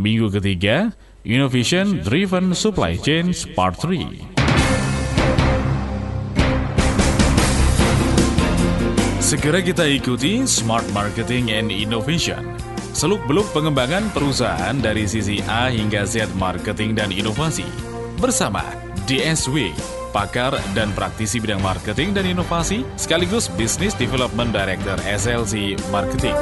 minggu ketiga, Innovation Driven Supply Chain Part 3. Segera kita ikuti Smart Marketing and Innovation. Seluk-beluk pengembangan perusahaan dari sisi A hingga Z marketing dan inovasi. Bersama DSW, pakar dan praktisi bidang marketing dan inovasi, sekaligus Business Development Director SLC Marketing.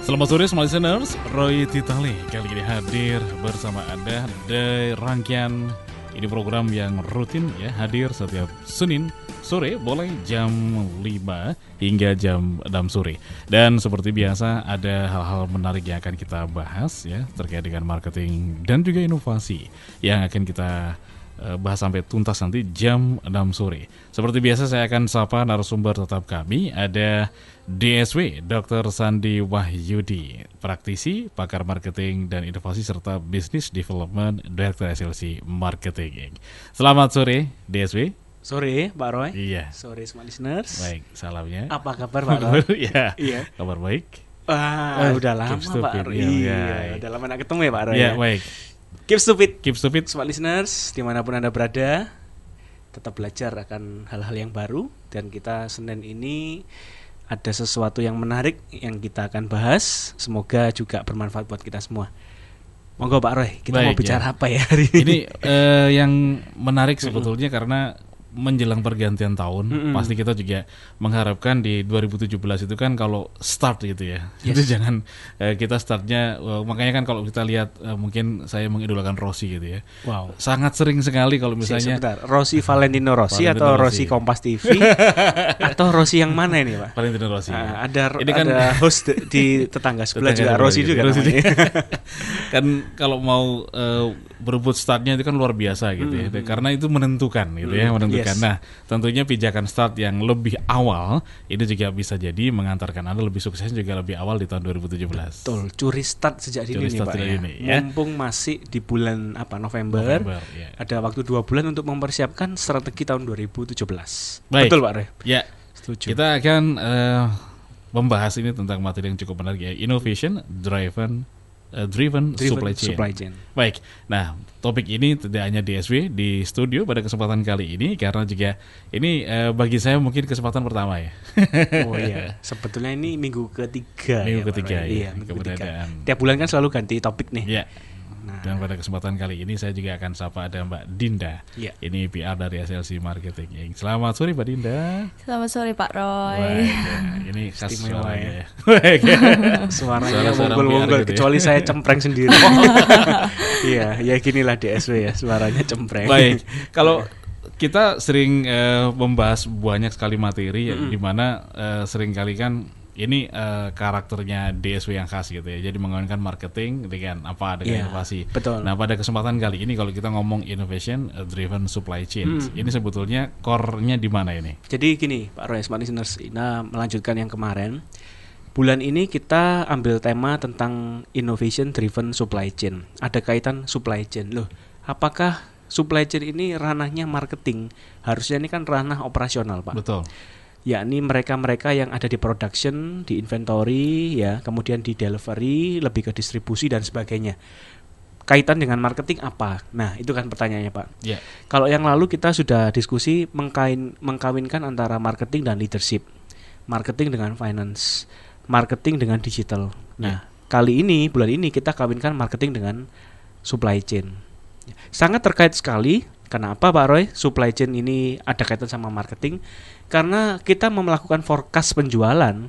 Selamat sore semua listeners, Roy Titali kali ini hadir bersama Anda di rangkaian ini program yang rutin ya hadir setiap Senin sore boleh jam 5 hingga jam 6 sore. Dan seperti biasa ada hal-hal menarik yang akan kita bahas ya terkait dengan marketing dan juga inovasi yang akan kita bahas sampai tuntas nanti jam 6 sore. Seperti biasa saya akan sapa narasumber tetap kami ada DSW Dr. Sandi Wahyudi, praktisi, pakar marketing dan inovasi serta Business Development Director SLC Marketing. Selamat sore DSW. Sore, Pak Roy. Iya. Sore semua listeners. Baik, salamnya. Apa kabar Pak Roy? Iya. Iya. Kabar baik. Wah, Eh, udah lama. Pak Roy. Iya, Iya, iya. udah lama nak ketemu ya Pak Roy. Iya, ya? baik. Keep stupid. Keep stupid. Smart listeners, di mana pun Anda berada, tetap belajar akan hal-hal yang baru. Dan kita Senin ini ada sesuatu yang menarik yang kita akan bahas. Semoga juga bermanfaat buat kita semua. Monggo Pak Roy, kita mau Baik, bicara ya. apa ya hari ini? Ini eh, yang menarik sebetulnya karena menjelang pergantian tahun, Mm-mm. pasti kita juga mengharapkan di 2017 itu kan kalau start gitu ya, Yes. itu jangan eh, kita startnya, eh, makanya kan kalau kita lihat eh, mungkin saya mengidolakan Rossi gitu ya, Wow. sangat sering sekali kalau Misalnya, misalnya Rossi Valentino Rossi Valentino atau Rossi. Rossi Kompas TV atau Rossi yang mana ini Pak? Valentino Rossi. Ah, ada Ini kan- ada host di- tetangga sebelah Tetangga juga Rossi gitu. juga Rossi namanya. kan kalau mau eh, berebut startnya itu kan luar biasa gitu ya, Hmm, karena itu menentukan gitu ya, Hmm, menentukan. Yes. Nah, tentunya pijakan start yang lebih awal ini juga bisa jadi mengantarkan anda lebih sukses juga lebih awal di tahun 2017. Betul, curi start sejak dini Curi nih start Pak ya. dini, ya. Mumpung masih di bulan apa November, November, ya. ada waktu dua bulan untuk mempersiapkan strategi tahun 2017. Baik. Betul Pak Roy? Ya, Setuju. kita akan eh, membahas ini tentang materi yang cukup menarik ya, innovation driven eh, driven, Driven supply chain. supply chain. Baik, nah topik ini tidak hanya DSW di studio pada kesempatan kali ini karena juga ini eh, bagi saya mungkin kesempatan pertama ya. Oh iya, sebetulnya ini minggu ketiga. Minggu ya, ketiga, ya, Iya, minggu ketiga. Tiap bulan kan selalu ganti topik nih. ya, Nah, dan pada kesempatan kali ini saya juga akan sapa ada Mbak Dinda. Iya. Ini PR dari SLC Marketing. Selamat sore Mbak Dinda. Selamat sore Pak Roy. Baik, ya, ini khas Istimewa suaranya ya. ya. Suaranya gitu ya. kecuali saya cempreng sendiri. Iya, ya ginilah DSW ya, suaranya cempreng. Baik, kalau kita sering eh, membahas banyak sekali materi ya, di mana eh, sering kali kan ini eh, karakternya DSW yang khas gitu ya. Jadi menggunakan marketing dengan apa dengan Iya, inovasi. betul. Nah, pada kesempatan kali ini kalau kita ngomong innovation eh, driven supply chain, Mm. ini sebetulnya core-nya di mana ini? Jadi gini, Pak Roy, Smart Listeners, Ina melanjutkan yang kemarin. Bulan ini kita ambil tema tentang innovation driven supply chain. Ada kaitan supply chain. Loh, apakah supply chain ini ranahnya marketing? Harusnya ini kan ranah operasional, Pak. Betul. Yakni mereka-mereka yang ada di production, di inventory, ya, kemudian di delivery, lebih ke distribusi dan sebagainya. Kaitan dengan marketing apa? Nah, itu kan pertanyaannya, Pak. Ya. Kalau yang lalu kita sudah diskusi mengkain, mengkawinkan antara marketing dan leadership, marketing dengan finance, marketing dengan digital. Nah, kali ini bulan ini kita kawinkan marketing dengan supply chain. Sangat terkait sekali. Kenapa Pak Roy? Supply chain ini ada kaitan sama marketing karena kita melakukan forecast penjualan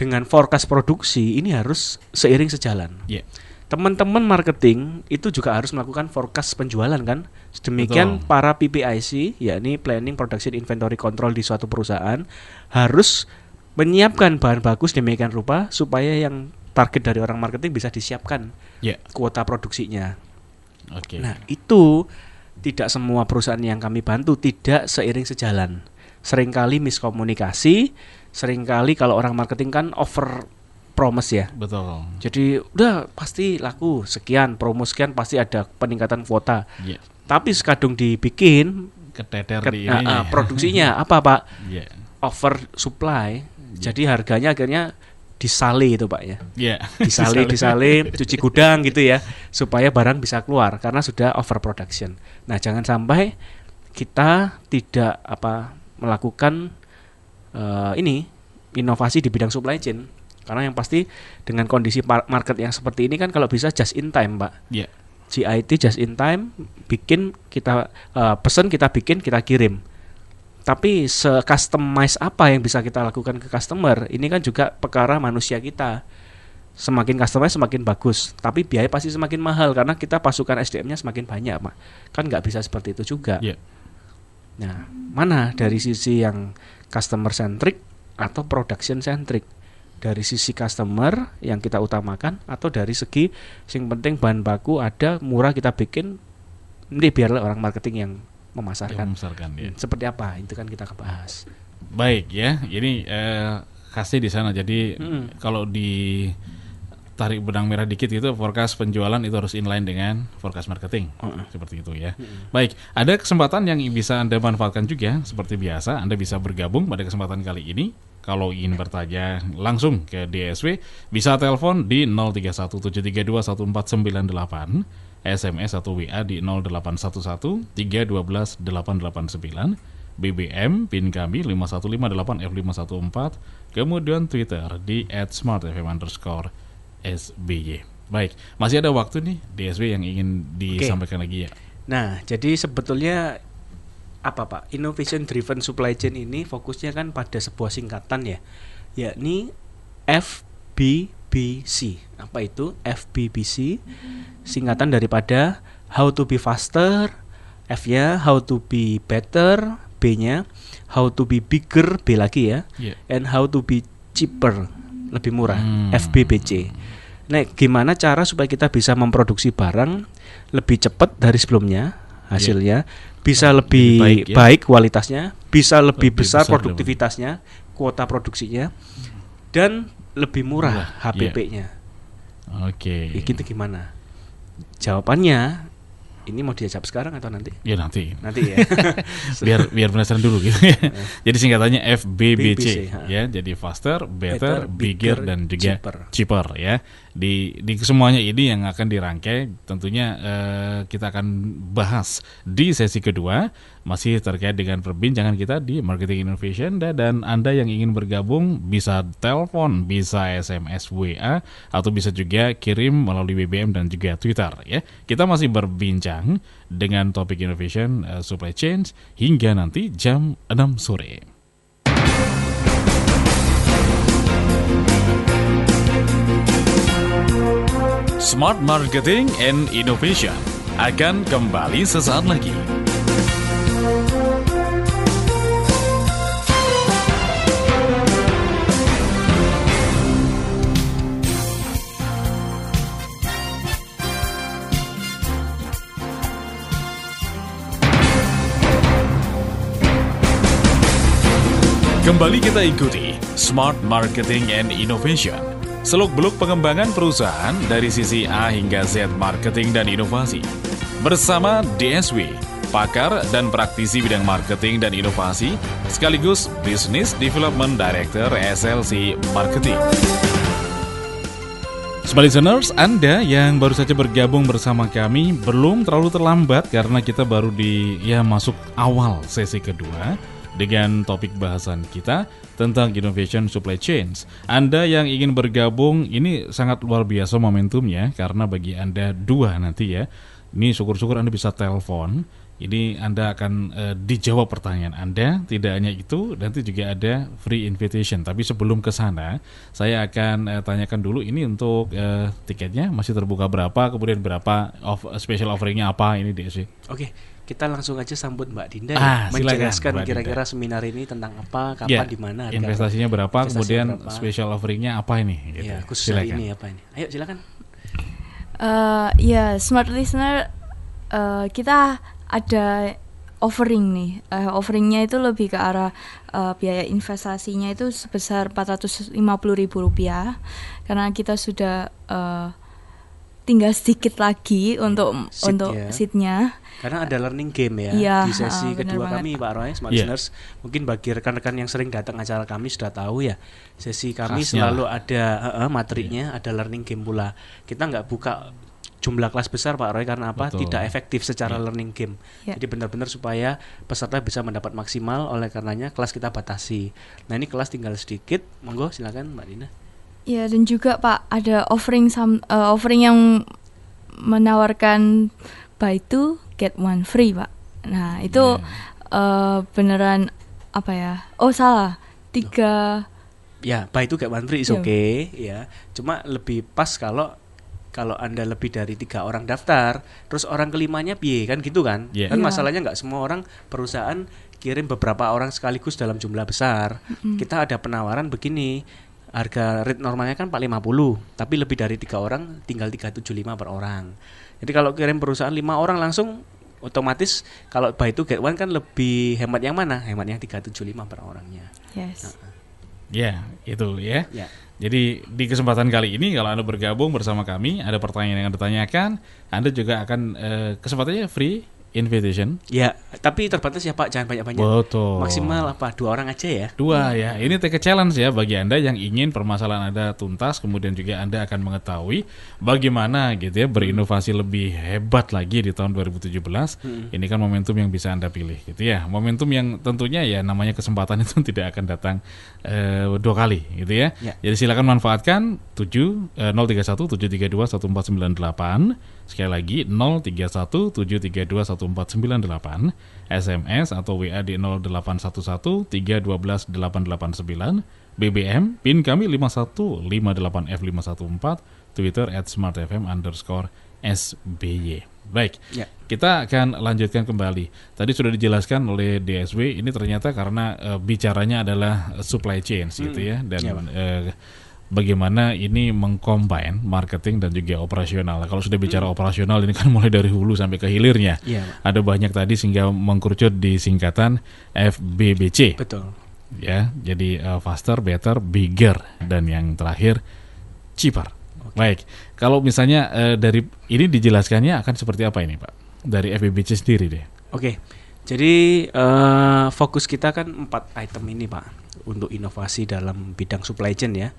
dengan forecast produksi ini harus seiring sejalan Ya. teman-teman marketing itu juga harus melakukan forecast penjualan kan. Demikian Betul. para PPIC, yakni Planning Production Inventory Control di suatu perusahaan harus menyiapkan bahan bagus demikian rupa supaya yang target dari orang marketing bisa disiapkan Ya. kuota produksinya. Oke. Nah, itu tidak semua perusahaan yang kami bantu tidak seiring sejalan. Seringkali miskomunikasi, sering kali kalau orang marketing kan over promise ya. Betul. Jadi udah pasti laku sekian, promo sekian pasti ada peningkatan kuota. Ya. Tapi sekadung dibikin Keteter ke- di ah, ini. ah, produksinya apa Pak? Ya. Over supply. Jadi harganya akhirnya disale itu pak ya. Iya. disale disale. cuci gudang gitu ya supaya barang bisa keluar karena sudah overproduction. Nah jangan sampai kita tidak apa melakukan eh, ini inovasi di bidang supply chain. Karena yang pasti dengan kondisi market yang seperti ini kan kalau bisa just in time pak. Iya. GIT just in time bikin kita eh, pesen kita bikin kita kirim tapi se-customize apa yang bisa kita lakukan ke customer ini kan juga perkara manusia kita. Semakin customize semakin bagus. Tapi biaya pasti semakin mahal karena kita pasukan SDM-nya semakin banyak pak kan nggak bisa seperti itu juga. Iya. nah mana dari sisi yang customer centric atau production centric? Dari sisi customer yang kita utamakan atau dari segi yang penting bahan baku ada murah kita bikin ini biarlah orang marketing yang Yang memasarkan ya. Hmm, seperti apa itu kan kita bahas Baik ya, ini eh, kasih di sana. Jadi Mm-mm. kalau di tarik benang merah dikit itu forecast penjualan itu harus inline dengan forecast marketing. Mm-mm. Seperti itu ya. Baik, ada kesempatan yang bisa Anda manfaatkan juga seperti biasa. Anda bisa bergabung pada kesempatan kali ini. Kalau ingin bertanya langsung ke DSW, bisa telepon di 0317321498, SMS atau WA di 0811 312 889, BBM PIN kami 5158F514, kemudian Twitter di @smartfm underscore SBY. Baik, masih ada waktu nih DSW yang ingin disampaikan lagi ya. Nah, jadi sebetulnya apa Pak? Innovation driven supply chain ini fokusnya kan pada sebuah singkatan ya, yakni FBBC. Apa itu? FBBC singkatan daripada how to be faster, F-nya how to be better, B-nya how to be bigger, B lagi ya, Iya. and how to be cheaper, lebih murah, Hmm. FBBC. Nah, gimana cara supaya kita bisa memproduksi barang lebih cepat dari sebelumnya hasilnya, bisa lebih, Lebih baik baik, ya. kualitasnya, bisa lebih, Lebih besar, besar produktivitasnya, kuota produksinya, dan lebih murah Murah, iya. HPP-nya. Oke. Ya, gitu gimana? Jawabannya ini mau dijawab sekarang atau nanti? Ya nanti. Nanti ya. biar biar penasaran dulu gitu ya. Jadi singkatannya FBBC BBC, ya. Jadi faster, Better, better, bigger, bigger, dan juga cheaper. cheaper ya. Di di semuanya ini yang akan dirangkai tentunya eh, kita akan bahas di sesi kedua masih terkait dengan perbincangan kita di Marketing Innovation dan, Anda yang ingin bergabung bisa telepon, bisa SMS WA atau bisa juga kirim melalui BBM dan juga Twitter ya. Kita masih berbincang dengan topik innovation eh, supply chain hingga nanti jam 6 sore. Smart Marketing and Innovation akan kembali sesaat lagi. Kembali kita ikuti Smart Marketing and Innovation. Seluk-beluk pengembangan perusahaan dari sisi A hingga Z marketing dan inovasi. Bersama DSW, pakar dan praktisi bidang marketing dan inovasi, sekaligus Business Development Director SLC Marketing. Smart listeners, Anda yang baru saja bergabung bersama kami belum terlalu terlambat karena kita baru di ya masuk awal sesi kedua dengan topik bahasan kita tentang innovation supply chains. Anda yang ingin bergabung ini sangat luar biasa momentumnya karena bagi Anda dua nanti ya. Ini syukur-syukur Anda bisa telepon. Ini Anda akan eh, dijawab pertanyaan Anda. Tidak hanya itu, nanti juga ada free invitation. Tapi sebelum ke sana, saya akan eh, tanyakan dulu ini untuk eh, tiketnya masih terbuka berapa, kemudian berapa off, special offeringnya apa ini DSC. Oke, kita langsung aja sambut Mbak Dinda Ah, ya, silakan, menjelaskan kira-kira seminar ini tentang apa, kapan, Ya, di mana, harga investasinya berapa, investasinya kemudian berapa. special offeringnya apa ini? Gitu. Ya, khusus hari Silakan. ini apa ini? Ayo silakan. Eh, ya, smart listener, eh, kita ada offering nih. Eh, offeringnya itu lebih ke arah eh, biaya investasinya itu sebesar 450.000 rupiah, karena kita sudah eh, tinggal sedikit lagi untuk Seat untuk ya. seatnya. Karena ada learning game ya Iya, di sesi benar kedua banget, kami Pak. Roy, Smart Iya. Listeners. Mungkin bagi rekan-rekan yang sering datang acara kami sudah tahu ya, sesi kami Khasnya selalu ada eh, eh, materinya, ada learning game pula. Kita nggak buka jumlah kelas besar Pak Roy karena apa? Betul. Tidak efektif secara Iya. learning game. Ya. Jadi benar-benar supaya peserta bisa mendapat maksimal oleh karenanya kelas kita batasi. Nah, ini kelas tinggal sedikit. Monggo silakan Mbak Dina. Ya dan juga Pak ada offering sam, eh, offering yang menawarkan buy two get one free Pak. Nah itu eh, beneran apa ya? Oh salah tiga Ya, buy itu gak one free is Iya. okay ya. Cuma lebih pas kalau kalau anda lebih dari tiga orang daftar, terus orang kelimanya piye kan gitu kan? Iya. Kan Iya. masalahnya nggak semua orang perusahaan kirim beberapa orang sekaligus dalam jumlah besar. Kita ada penawaran begini, harga rate normalnya kan 450, tapi lebih dari tiga orang tinggal 375 per orang. Jadi kalau kirim perusahaan lima orang langsung otomatis kalau buy itu get one kan lebih hemat yang mana? Hemat yang 375 per orangnya. yes. Ya, itu ya. Ya. Jadi di kesempatan kali ini kalau Anda bergabung bersama kami, ada pertanyaan yang Anda tanyakan, Anda juga akan eh, kesempatannya free invitation. Ya, tapi terbatas ya Pak, jangan banyak-banyak. Betul. Maksimal apa? Dua orang aja ya. Dua ya, ini take a challenge ya bagi Anda yang ingin permasalahan Anda tuntas, kemudian juga Anda akan mengetahui bagaimana gitu ya berinovasi lebih hebat lagi di tahun 2017. Ini kan momentum yang bisa Anda pilih gitu ya. Momentum yang tentunya ya namanya kesempatan itu tidak akan datang eh, dua kali gitu ya. Ya. Jadi silakan manfaatkan 7 eh, 031 732 1498 Sekali lagi 031 732 1498 SMS atau WA di 0811 312 889 BBM PIN kami 5158F514 Twitter at smartfm underscore SBY Baik, Ya. kita akan lanjutkan kembali. Tadi sudah dijelaskan oleh DSW, ini ternyata karena eh, bicaranya adalah supply chain gitu ya, dan Ya, Pak. Bagaimana ini mengcombine marketing dan juga operasional. Kalau sudah bicara operasional ini kan mulai dari hulu sampai ke hilirnya. Pak. Ada banyak tadi sehingga mengkerucut di singkatan FBBC Betul. ya. Jadi eh, faster, better, bigger dan yang terakhir cheaper. Baik. Kalau misalnya eh, dari ini dijelaskannya akan seperti apa ini, Pak? Dari FBBC sendiri deh. Oke. Jadi eh, fokus kita kan empat item ini Pak untuk inovasi dalam bidang supply chain ya.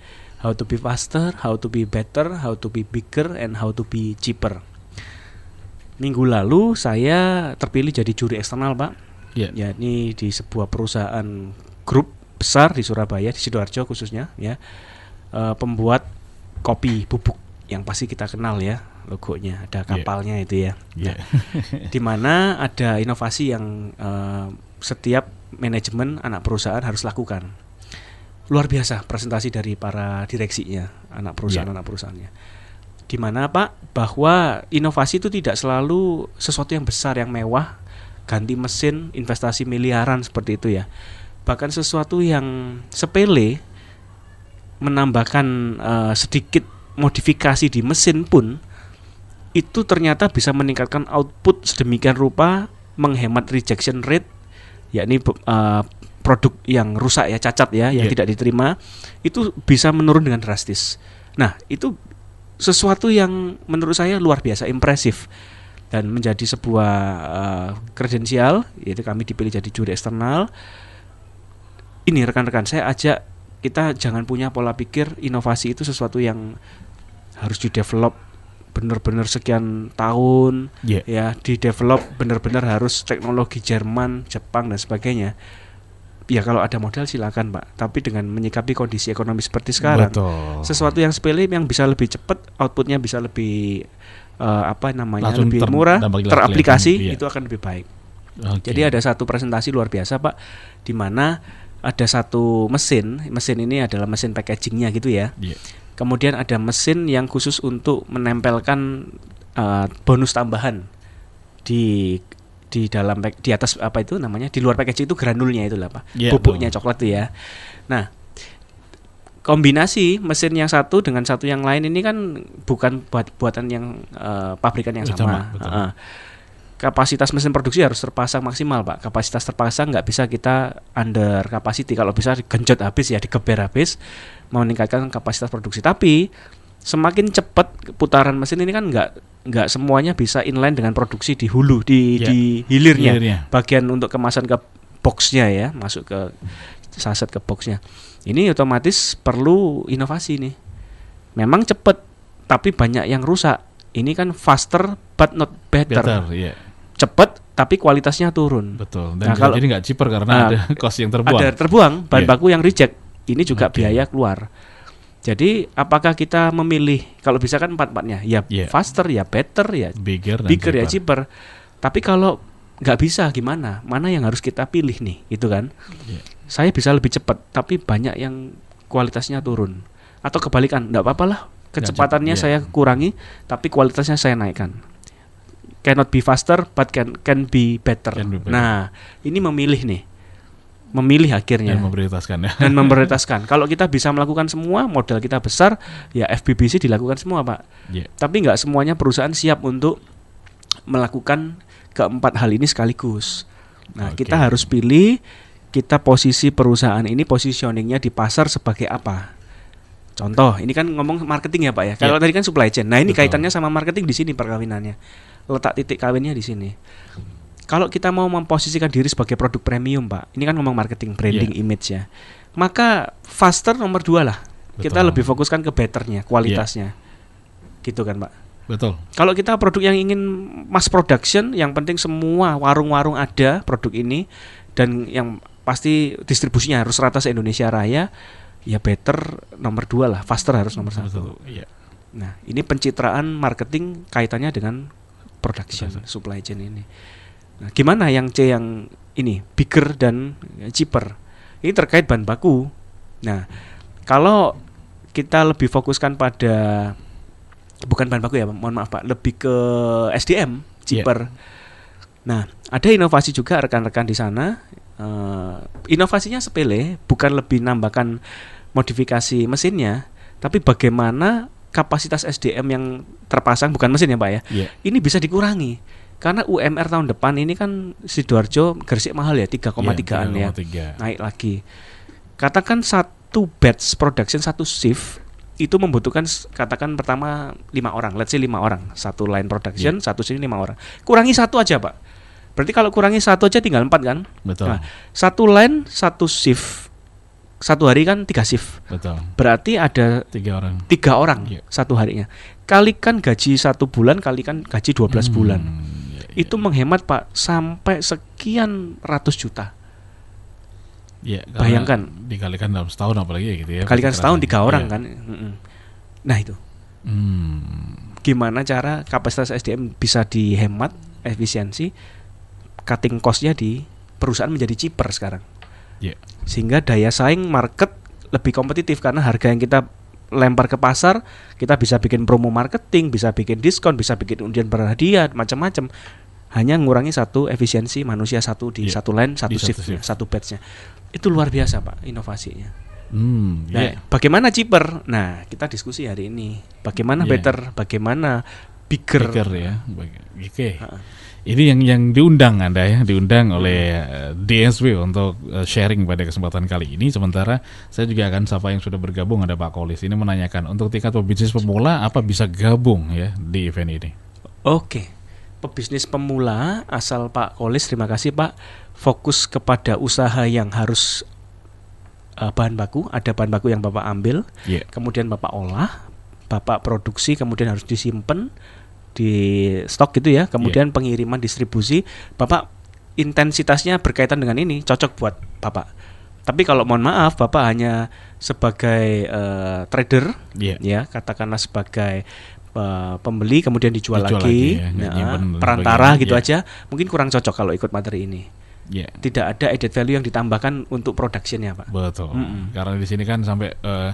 How to be faster, how to be better, how to be bigger, and how to be cheaper. Minggu lalu saya terpilih jadi juri eksternal Pak. Ya. Ya ini di sebuah perusahaan grup besar di Surabaya di sidoarjo khususnya ya Eh, pembuat kopi bubuk yang pasti kita kenal ya logonya ada Iya. kapalnya itu ya. Ya. di mana ada inovasi yang eh, setiap manajemen anak perusahaan harus lakukan. Luar biasa presentasi dari para direksinya anak perusahaan Iya. anak perusahaannya. Di mana Pak bahwa inovasi itu tidak selalu sesuatu yang besar yang mewah, ganti mesin, investasi miliaran seperti itu ya. Bahkan sesuatu yang sepele menambahkan eh, sedikit modifikasi di mesin pun itu ternyata bisa meningkatkan output sedemikian rupa menghemat rejection rate yakni eh, produk yang rusak ya cacat ya yang Iya. tidak diterima itu bisa menurun dengan drastis. Nah, itu sesuatu yang menurut saya luar biasa impresif dan menjadi sebuah eh, kredensial yaitu kami dipilih jadi juri eksternal. Ini rekan-rekan saya ajak kita jangan punya pola pikir inovasi itu sesuatu yang harus di-develop benar-benar sekian tahun Ya. ya di develop benar-benar harus teknologi Jerman, Jepang dan sebagainya. Ya kalau ada modal silakan Pak, tapi dengan menyikapi kondisi ekonomi seperti sekarang, Betul. sesuatu yang sepele yang bisa lebih cepat, outputnya bisa lebih eh, apa namanya Langsung lebih ter- murah, teraplikasi iya. itu akan lebih baik. Oke. Jadi ada satu presentasi luar biasa Pak, di mana ada satu mesin, mesin ini adalah mesin packagingnya gitu ya. Iya. Kemudian ada mesin yang khusus untuk menempelkan uh, bonus tambahan di di dalam di atas apa itu namanya di luar packaging itu granulnya itu lah pak Iya, bubuknya betul. coklat tuh ya. Nah kombinasi mesin yang satu dengan satu yang lain ini kan bukan buat buatan yang uh, pabrikan yang Sama, sama. betul. Heeh. Kapasitas mesin produksi harus terpasang maksimal pak. Kapasitas terpasang nggak bisa kita under capacity kalau bisa digenjot habis ya digeber habis meningkatkan kapasitas produksi. Tapi semakin cepat putaran mesin ini kan nggak nggak semuanya bisa inline dengan produksi di hulu di Ya. di hilirnya Hilirnya. bagian untuk kemasan ke boxnya ya masuk ke saset ke boxnya ini otomatis perlu inovasi nih memang cepet tapi banyak yang rusak ini kan faster but not better, Better, iya. Cepet tapi kualitasnya turun Betul. Nah, Dan kalau- jadi nggak cheaper karena Nah, ada cost yang terbuang. ada terbuang bahan Iya. baku yang reject ini juga Oke. biaya keluar jadi apakah kita memilih kalau bisa kan empat empatnya ya Iya. faster ya better ya Bigger dan bigger ya cheaper. tapi kalau nggak bisa gimana mana yang harus kita pilih nih itu kan Iya. saya bisa lebih cepat tapi banyak yang kualitasnya turun atau kebalikan nggak apa-apa lah kecepatannya cepat, saya iya. kurangi tapi kualitasnya saya naikkan cannot be faster but can can be better, Can be better. nah ini memilih nih memilih akhirnya Dan memprioritaskan ya. dan memprioritaskan. Kalau kita bisa melakukan semua, modal kita besar, ya FBBC dilakukan semua, Pak. Iya. Tapi nggak semuanya perusahaan siap untuk melakukan keempat hal ini sekaligus. Nah, Oke. kita harus pilih kita posisi perusahaan ini positioningnya di pasar sebagai apa. Contoh, ini kan ngomong marketing ya Pak ya. Kalau Iya. tadi kan supply chain. Nah, ini Betul. kaitannya sama marketing di sini perkawinannya. Letak titik kawinnya di sini. Kalau kita mau memposisikan diri sebagai produk premium, Pak, ini kan ngomong marketing, branding, image ya. Maka faster nomor dua lah. Kita Betul. lebih fokuskan ke betternya, kualitasnya, gitu kan, Pak. Betul. Kalau kita produk yang ingin mass production, yang penting semua warung-warung ada produk ini dan yang pasti distribusinya harus rata se Indonesia Raya, ya better nomor dua lah, faster harus nomor satu. Betul. Iya. Nah, ini pencitraan marketing kaitannya dengan production Betul. supply chain ini. Nah, gimana yang C yang ini bigger dan cheaper? Ini terkait bahan baku. Nah, kalau kita lebih fokuskan pada bukan bahan baku ya, mohon maaf Pak, lebih ke SDM cheaper. Nah, ada inovasi juga rekan-rekan di sana. Eh, inovasinya sepele, bukan lebih nambahkan modifikasi mesinnya, tapi bagaimana kapasitas SDM yang terpasang bukan mesin ya Pak ya, Iya. ini bisa dikurangi. Karena UMR tahun depan ini kan Sidoarjo Gresik mahal ya 3,3an ya 3,3. naik lagi. Katakan satu batch production satu shift itu membutuhkan katakan pertama lima orang, let's say lima orang satu line production satu sini lima orang. Kurangi satu aja pak. Berarti kalau kurangi satu aja tinggal empat kan? Betul. Nah, satu line satu shift satu hari kan tiga shift. Betul. Berarti ada Tiga orang. tiga orang Iya. satu harinya. Kalikan gaji satu bulan, kalikan gaji 12 bulan. Hmm, iya, Itu menghemat pak sampai sekian ratus juta. iya, karena bayangkan. dikalikan dalam setahun apalagi ya gitu ya. Kalikan setahun tiga orang Iya. kan. Nah itu Hmm. gimana cara kapasitas SDM bisa dihemat efisiensi, cutting costnya di perusahaan menjadi cheaper sekarang. Iya. Sehingga daya saing market lebih kompetitif karena harga yang kita lempar ke pasar, kita bisa bikin promo marketing, bisa bikin diskon, bisa bikin undian berhadiah, macam-macam. Hanya ngurangi satu efisiensi manusia satu di Iya, satu line, satu di satu shift, shift. satu batchnya. Itu luar biasa pak inovasinya. Hmm, Nah, iya. bagaimana cheaper? Nah, kita diskusi hari ini. Bagaimana Iya. better? Bagaimana bigger? Bigger ya. Oke. Ha-ha. Ini yang yang diundang Anda ya, diundang oleh eh, DSW untuk eh, sharing pada kesempatan kali ini. Sementara saya juga akan sapa yang sudah bergabung ada Pak Kolis. Ini menanyakan untuk tingkat pebisnis pemula apa bisa gabung ya di event ini? Oke. Pebisnis pemula asal Pak Kolis, terima kasih Pak. Fokus kepada usaha yang harus eh, bahan baku, ada bahan baku yang Bapak ambil, Iya. kemudian Bapak olah, Bapak produksi, kemudian harus disimpan di stok gitu ya, kemudian pengiriman distribusi, Bapak intensitasnya berkaitan dengan ini cocok buat Bapak. Tapi kalau mohon maaf, Bapak hanya sebagai eh, trader, Iya. ya katakanlah sebagai eh, pembeli kemudian dijual, Dijual lagi, lagi ya, dan perantara gitu iya. aja, mungkin kurang cocok kalau ikut materi ini. Iya. Tidak ada added value yang ditambahkan untuk productionnya, Pak. Betul. Mm-mm. Karena di sini kan sampai eh,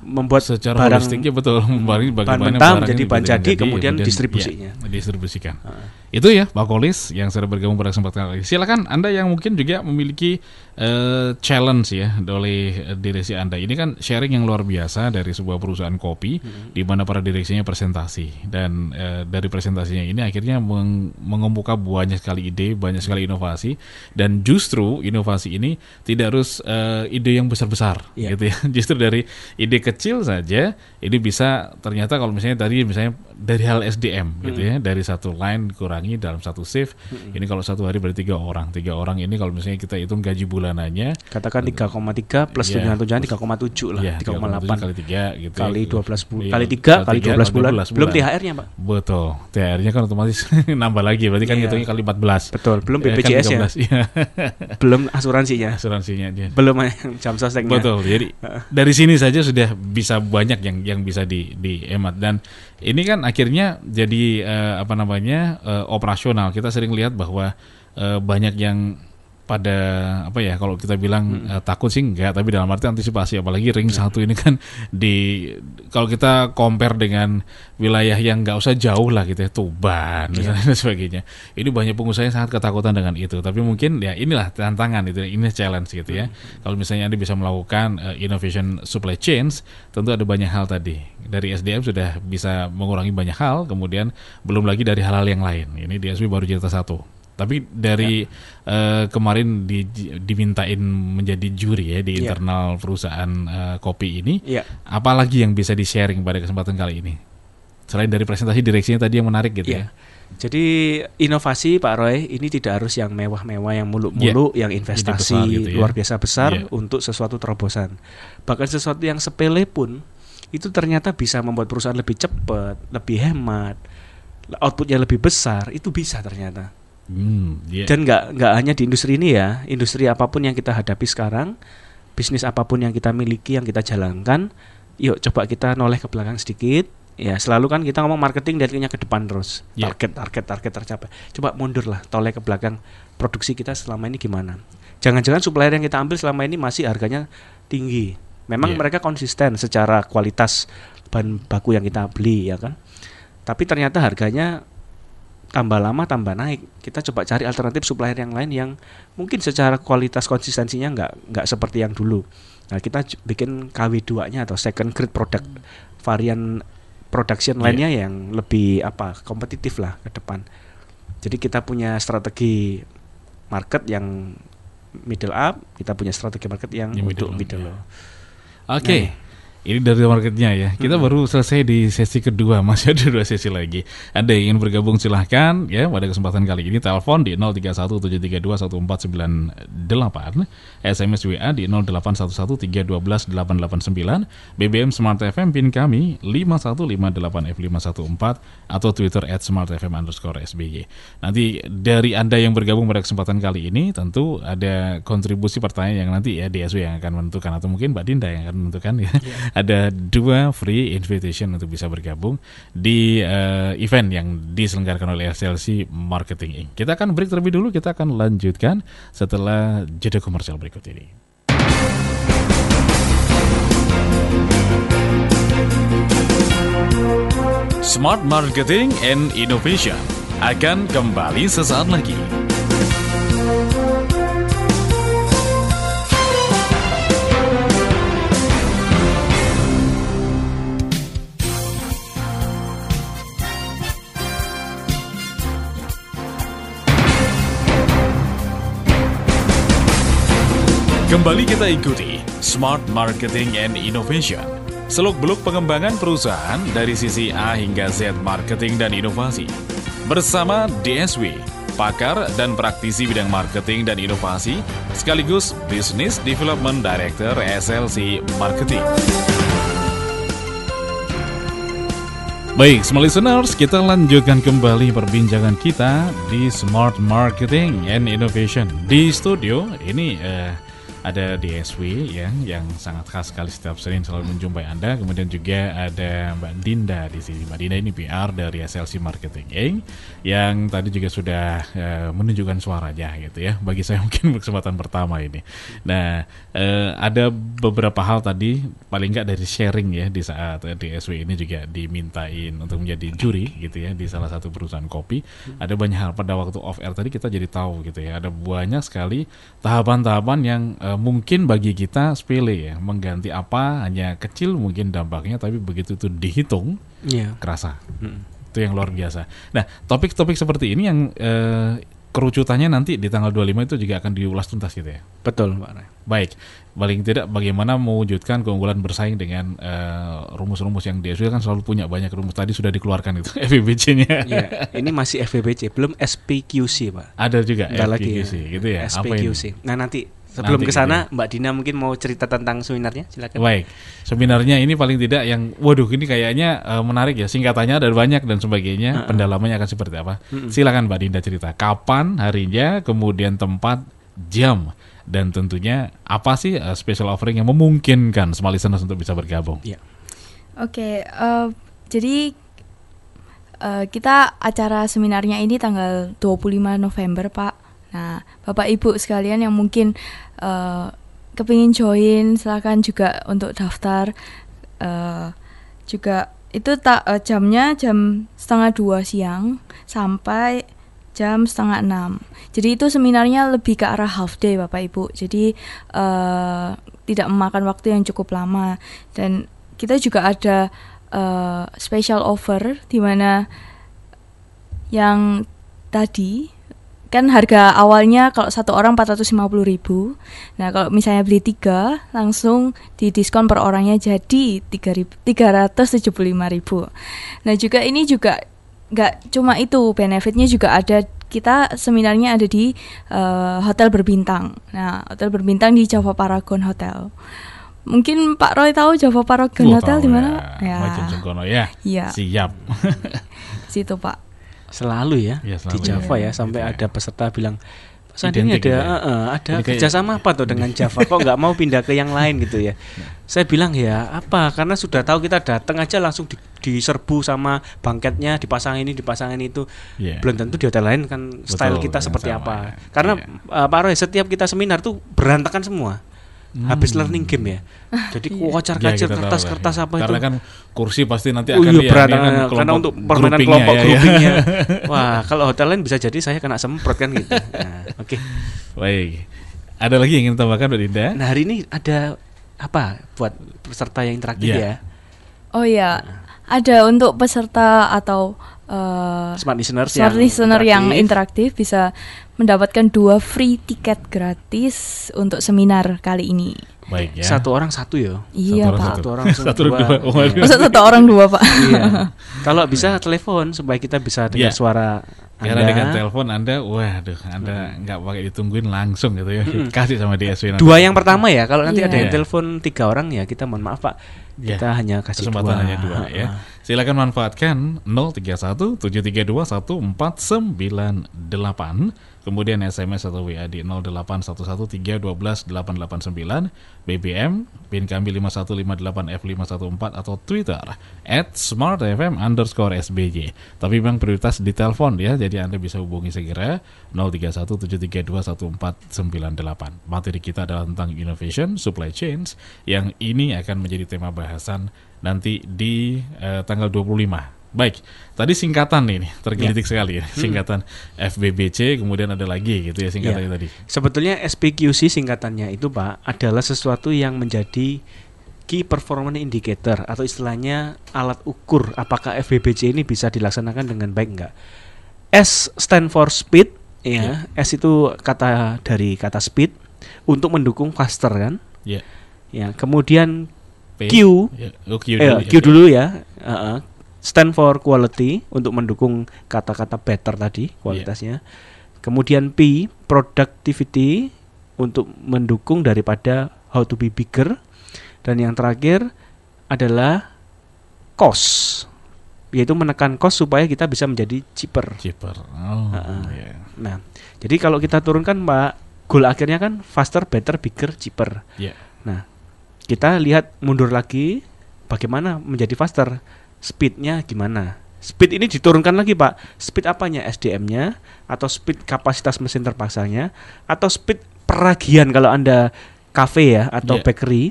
Membuat secara barang holistiknya betul membagi bagaimana mentah menjadi bahan jadi, kemudian distribusinya. ya, distribusikan. Heeh. Itu ya Pak Kolis yang sudah bergabung pada kesempatan kali ini. Silakan Anda yang mungkin juga memiliki eh, challenge ya oleh direksi Anda. Ini kan sharing yang luar biasa dari sebuah perusahaan kopi Hmm. di mana para direksinya presentasi dan eh, dari presentasinya ini akhirnya meng- mengemuka banyak sekali ide, banyak sekali inovasi dan justru inovasi ini tidak harus eh, ide yang besar-besar Iya. gitu ya. Justru dari ide kecil saja ini bisa ternyata kalau misalnya tadi misalnya dari hal SDM gitu ya, dari satu line kurangi dalam satu shift. Ini kalau satu hari berarti tiga orang. Tiga orang ini kalau misalnya kita hitung gaji bulanannya Katakan 3,3 plus Iya. tunjangan tunjangan 3,7 lah, ya 3,8 kali tiga gitu ya. kali 12 bulan, Iya, kali 3 kali 12 bulan, 12 belum THR-nya, Pak. Betul. THR-nya kan otomatis nambah lagi berarti kan Iya. hitungnya kali 14. Betul, belum Eh, kan BPJS ya, 13, iya. belum asuransinya, Asuransinya dia. belum yang jam sosteknya. Betul. Jadi dari sini saja sudah bisa banyak yang yang bisa di dihemat dan ini kan akhirnya jadi eh, apa namanya eh, operasional. Kita sering lihat bahwa eh, banyak yang pada apa ya kalau kita bilang eh, takut sih enggak tapi dalam arti antisipasi. Apalagi ring satu ini kan di kalau kita compare dengan wilayah yang nggak usah jauh lah gitu ya Tuban misalnya dan sebagainya. Ini banyak pengusaha yang sangat ketakutan dengan itu. Tapi mungkin ya inilah tantangan itu ini challenge gitu ya. Kalau misalnya anda bisa melakukan eh, innovation supply chains tentu ada banyak hal tadi. Dari SDM sudah bisa mengurangi banyak hal kemudian belum lagi dari hal-hal yang lain. Ini DSW baru cerita satu tapi dari eh, kemarin di, dimintain menjadi juri ya di Ya. internal perusahaan eh, kopi ini, Iya. apalagi yang bisa di sharing pada kesempatan kali ini? Selain dari presentasi direksinya tadi yang menarik gitu Iya. ya. Jadi inovasi Pak Roy ini tidak harus yang mewah-mewah, yang muluk-muluk, yang investasi besar gitu ya. luar biasa besar Iya. untuk sesuatu terobosan. Bahkan sesuatu yang sepele pun itu ternyata bisa membuat perusahaan lebih cepat, lebih hemat, outputnya lebih besar. Itu bisa ternyata. Hmm, iya. Dan nggak nggak hanya di industri ini ya, industri apa pun yang kita hadapi sekarang, bisnis apa pun yang kita miliki, yang kita jalankan, yuk coba kita noleh ke belakang sedikit. Ya selalu kan kita ngomong marketing dari ke depan terus, Ya. target target target tercapai. Coba mundur lah, toleh ke belakang. Produksi kita selama ini gimana? Jangan-jangan supplier yang kita ambil selama ini masih harganya tinggi. Memang Ya. mereka konsisten secara kualitas bahan baku yang kita beli ya kan. Tapi ternyata harganya tambah lama tambah naik. Kita coba cari alternatif supplier yang lain yang mungkin secara kualitas konsistensinya nggak nggak seperti yang dulu. Nah kita bikin KW2-nya atau second grade product varian production Iya. lainnya yang lebih apa kompetitif lah ke depan. Jadi kita punya strategi market yang middle up, kita punya strategi market yang Yang untuk middle middle ya. low. Oke. Nah. Ini dari marketnya ya. Kita Mm-mm. baru selesai di sesi kedua, masih ada dua sesi lagi. Ada yang ingin bergabung silahkan ya pada kesempatan kali ini telepon di 0317321498, SMS WA di 08113128889, BBM Smart FM pin kami 5158F514 atau Twitter at Smart FM underscore SBY. Nanti dari Anda yang bergabung pada kesempatan kali ini tentu ada kontribusi pertanyaan yang nanti ya DSW yang akan menentukan atau mungkin Mbak Dinda yang akan menentukan ya. Ada dua free invitation untuk bisa bergabung di eh, event yang diselenggarakan oleh SLC Marketing Inc. Kita akan break terlebih dulu, kita akan lanjutkan setelah jeda komersial berikut ini. Smart Marketing and Innovation akan kembali sesaat lagi. Kembali kita ikuti Smart Marketing and Innovation. Seluk-beluk pengembangan perusahaan dari sisi A hingga Z marketing dan inovasi. Bersama DSW, pakar dan praktisi bidang marketing dan inovasi, sekaligus Business Development Director SLC Marketing. Baik, smart listeners, kita lanjutkan kembali perbincangan kita di Smart Marketing and Innovation. Di studio, ini eh, ada DSW ya yang sangat khas sekali setiap Senin selalu menjumpai Anda. Kemudian juga ada Mbak Dinda di sini. Mbak Dinda ini PR dari SLC Marketing Inc. yang tadi juga sudah eh, menunjukkan suaranya gitu ya. Bagi saya mungkin kesempatan pertama ini. Nah, eh, ada beberapa hal tadi paling nggak dari sharing ya di saat eh, DSW ini juga dimintain untuk menjadi juri gitu ya di salah satu perusahaan kopi. Ada banyak hal pada waktu off air tadi kita jadi tahu gitu ya. Ada banyak sekali tahapan-tahapan yang eh, mungkin bagi kita sepele ya, mengganti apa hanya kecil mungkin dampaknya tapi begitu itu dihitung Iya. kerasa. Mm. Itu yang luar biasa. Nah, topik-topik seperti ini yang eh, kerucutannya nanti di tanggal 25 itu juga akan diulas tuntas gitu ya. Betul, Pak. Baik, paling tidak bagaimana mewujudkan keunggulan bersaing dengan eh, rumus-rumus yang DSW kan selalu punya banyak rumus tadi sudah dikeluarkan itu FBBC-nya. Iya, ini masih FVBC, belum SPQC, Pak. Ada juga Bentar lagi FBBC gitu ya. Apa ini? SPQC. Nah, nanti sebelum ke sana gitu Mbak Dina mungkin mau cerita tentang seminarnya, silakan. Baik, sebenarnya ini paling tidak yang, waduh ini kayaknya eh, menarik ya, singkatannya ada banyak dan sebagainya, pendalamannya akan seperti apa? Silakan Mbak Dinda cerita, kapan harinya, kemudian tempat, jam, dan tentunya apa sih eh, special offering yang memungkinkan small listeners untuk bisa bergabung? Iya. Oke, eh, jadi eh, kita acara seminarnya ini tanggal 25 November, Pak. Nah, Bapak Ibu sekalian yang mungkin eh, kepingin join, silakan juga untuk daftar. Eh, juga itu tak eh, jamnya jam setengah dua siang sampai jam setengah enam. Jadi itu seminarnya lebih ke arah half day, Bapak Ibu. Jadi eh, tidak memakan waktu yang cukup lama dan kita juga ada eh, special offer di mana yang tadi kan harga awalnya kalau satu orang 450.000 ribu nah kalau misalnya beli tiga langsung didiskon per orangnya jadi 3.000 375.000 ribu nah juga ini juga nggak cuma itu benefitnya juga ada kita seminarnya ada di eh, hotel berbintang nah hotel berbintang di Java Paragon Hotel mungkin Pak Roy tahu Java Paragon Hotel di mana? Ya, Macam Sengkono ya. Iya. Siap. situ Pak Selalu ya, di selalu Java ya. ya, sampai ya. ada peserta bilang Sandi ini ada ya. eh, ada Jadi kayak- kerjasama apa tuh dengan Java kok nggak mau pindah ke yang lain gitu ya saya bilang ya apa karena sudah tahu kita datang aja langsung di- diserbu sama bangketnya dipasang ini dipasang ini itu Iya. belum tentu di hotel lain kan style Betul, kita yang seperti sama, apa ya. karena Iya. eh, Pak Roy setiap kita seminar tuh berantakan semua habis Hmm. learning game ya jadi Ya, kocar-kacir kita tahu kertas-kertas lah, apa ya. itu Karena kan kursi pasti nanti Oh akan iya ya, berat kan karena kelompok untuk permainan kelompok ya, ya. groupingnya. Wah, kalau hotel lain bisa jadi saya kena semprot kan gitu. Nah, oke. Baik. Ada lagi yang ingin tambahkan Mbak Dinda? Nah, hari ini ada apa buat peserta yang interaktif Iya. ya? Oh ya, ada untuk peserta atau eh, Smart listeners smart yang listener yang interaktif. interaktif bisa mendapatkan dua free tiket gratis untuk seminar kali ini. Baik ya. Satu orang satu ya. Iya orang pak. Satu orang langsung Satu dua. dua. Oh, waduh. Masa satu orang dua pak? Iya. Kalau bisa telepon supaya kita bisa dengar Iya. suara Karena dengan telepon Anda, waduh, Anda nggak pakai ditungguin langsung gitu ya. Kasih sama DSW nanti. Dua yang pertama ya. Kalau nanti Iya. ada yang telepon tiga orang ya kita mohon maaf Pak. Iya. Kita hanya kasih Kesempatan dua. hanya dua ya. Silakan manfaatkan 031 732 1498 kemudian SMS atau WA di 08113128889 BBM PIN kami 5158F514 atau Twitter at smartfm underscore SBJ tapi memang prioritas di telepon ya jadi Anda bisa hubungi segera 03173211498 materi kita adalah tentang innovation supply chains yang ini akan menjadi tema bahasan nanti di eh, tanggal 25 Baik, tadi singkatan nih, tergelitik sekali ya, singkatan FBBC, kemudian ada lagi gitu ya singkatannya Iya. tadi. Sebetulnya SPQC singkatannya itu Pak adalah sesuatu yang menjadi key performance indicator atau istilahnya alat ukur apakah FBBC ini bisa dilaksanakan dengan baik enggak. S stand for speed ya. S itu kata dari kata speed untuk mendukung faster kan. Ya. Ya, kemudian P. Q Ya, oh, Q eh, dulu, Q dulu ya. uh-uh. Stand for quality untuk mendukung kata-kata better tadi kualitasnya. Kemudian P productivity untuk mendukung daripada how to be bigger dan yang terakhir adalah cost yaitu menekan cost supaya kita bisa menjadi cheaper. Cheaper. Oh, Uh-uh. iya. Nah, jadi kalau kita turunkan Pak goal akhirnya kan faster, better, bigger, cheaper. Ya. Nah, kita lihat mundur lagi bagaimana menjadi faster, speednya gimana. Speed ini diturunkan lagi pak. Speed apanya? SDM-nya atau speed kapasitas mesin terpaksanya atau speed peragian kalau anda cafe ya atau Yeah. bakery.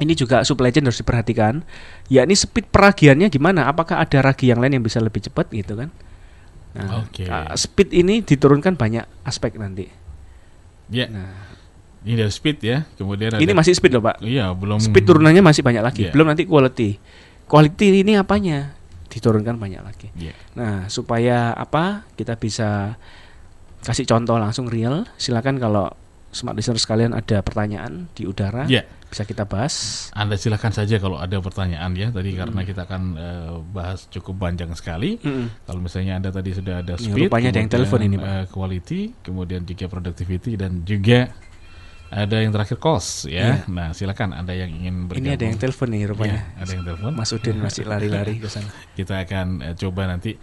Ini juga supply chain harus diperhatikan. Ya ini speed peragiannya gimana? Apakah ada ragi yang lain yang bisa lebih cepat gitu kan? Nah, Oke. uh, speed ini diturunkan banyak aspek nanti. Ya. Nah, Ini dari speed ya. Kemudian ada ini masih speed loh pak. Iya, belum Speed turunannya masih banyak lagi. Iya. Belum nanti quality. Quality ini apanya? Diturunkan banyak lagi. Iya. Nah, supaya apa? Kita bisa kasih contoh langsung real. Silakan kalau smart listener sekalian ada pertanyaan di udara, Ya. bisa kita bahas. Anda silakan saja kalau ada pertanyaan ya tadi Hmm. karena kita akan eh, bahas cukup panjang sekali. Mm-mm. Kalau misalnya Anda tadi sudah ada Ini speed, rupanya ada yang telepon ini, Pak. eh, quality, kemudian juga productivity dan juga ada yang terakhir cost ya. Nah, silakan Anda yang ingin bergabung. Ini ada yang telepon nih rupanya. Iya, ada yang telepon. Mas Udin masih lari-lari ke sana. Kita akan eh, coba nanti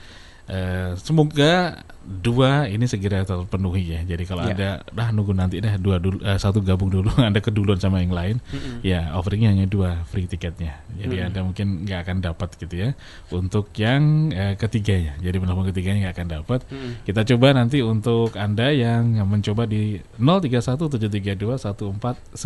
eh, semoga dua ini segera terpenuhi ya. Jadi kalau Ya. ada dah nunggu nanti dah dua dulu eh, satu gabung dulu Anda keduluan sama yang lain. Mm-mm. Ya, offeringnya hanya dua free tiketnya. Jadi Mm-mm. Anda mungkin nggak akan dapat gitu ya. Untuk yang eh, ketiganya, jadi penelpon ketiganya nggak akan dapat. Mm-mm. Kita coba nanti untuk Anda yang mencoba di 0317321498.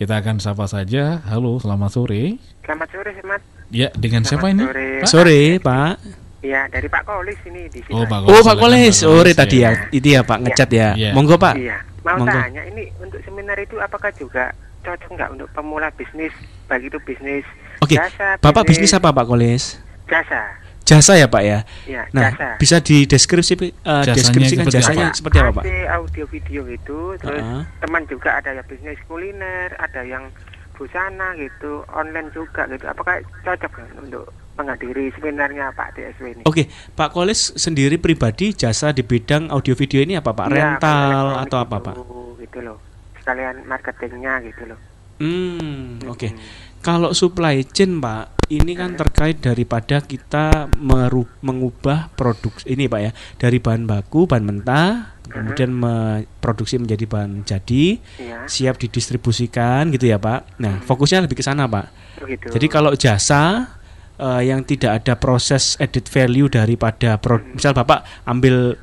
Kita akan sapa saja. Halo, selamat sore. Selamat sore, Mas. Ya, dengan siapa ini? Selamat sore. Pak? Sore, Pak. Iya, dari Pak Kolis ini di sini. Oh, Pak Oh, Pak silakan, Koles. Pak Sore Koles, tadi ya. Itu ya, Pak, ngecat ya. Iya. Monggo, Pak. Iya. Mau Monggo. tanya ini untuk seminar itu apakah juga cocok nggak untuk pemula bisnis, baik itu bisnis Oke. jasa, Bapak bisnis apa, Pak Koles? Jasa. Jasa ya, Pak ya? Iya, Nah, jasa. bisa dideskripsi eh, Jasanya deskripsikan seperti jasanya Ada seperti apa, Pak? Audio video gitu, terus Heeh. teman juga ada yang bisnis kuliner, ada yang busana gitu, online juga gitu. Apakah cocok nggak untuk menghadiri seminarnya Pak DSW ini? Oke, Pak Koles sendiri pribadi jasa di bidang audio video ini apa, Pak? Iya, Rental atau apa, Pak? Gitu loh. Sekalian marketingnya gitu loh. Hmm, oke. Mm-mm. Kalau supply chain, Pak, ini kan terkait daripada kita meru- mengubah produk ini, Pak ya, dari bahan baku, bahan mentah, kemudian memproduksi menjadi bahan jadi, Iya, siap didistribusikan gitu ya, Pak. Nah, fokusnya lebih ke sana, Pak. begitu. Jadi kalau jasa eh, yang tidak ada proses edit value daripada pro, misal Bapak ambil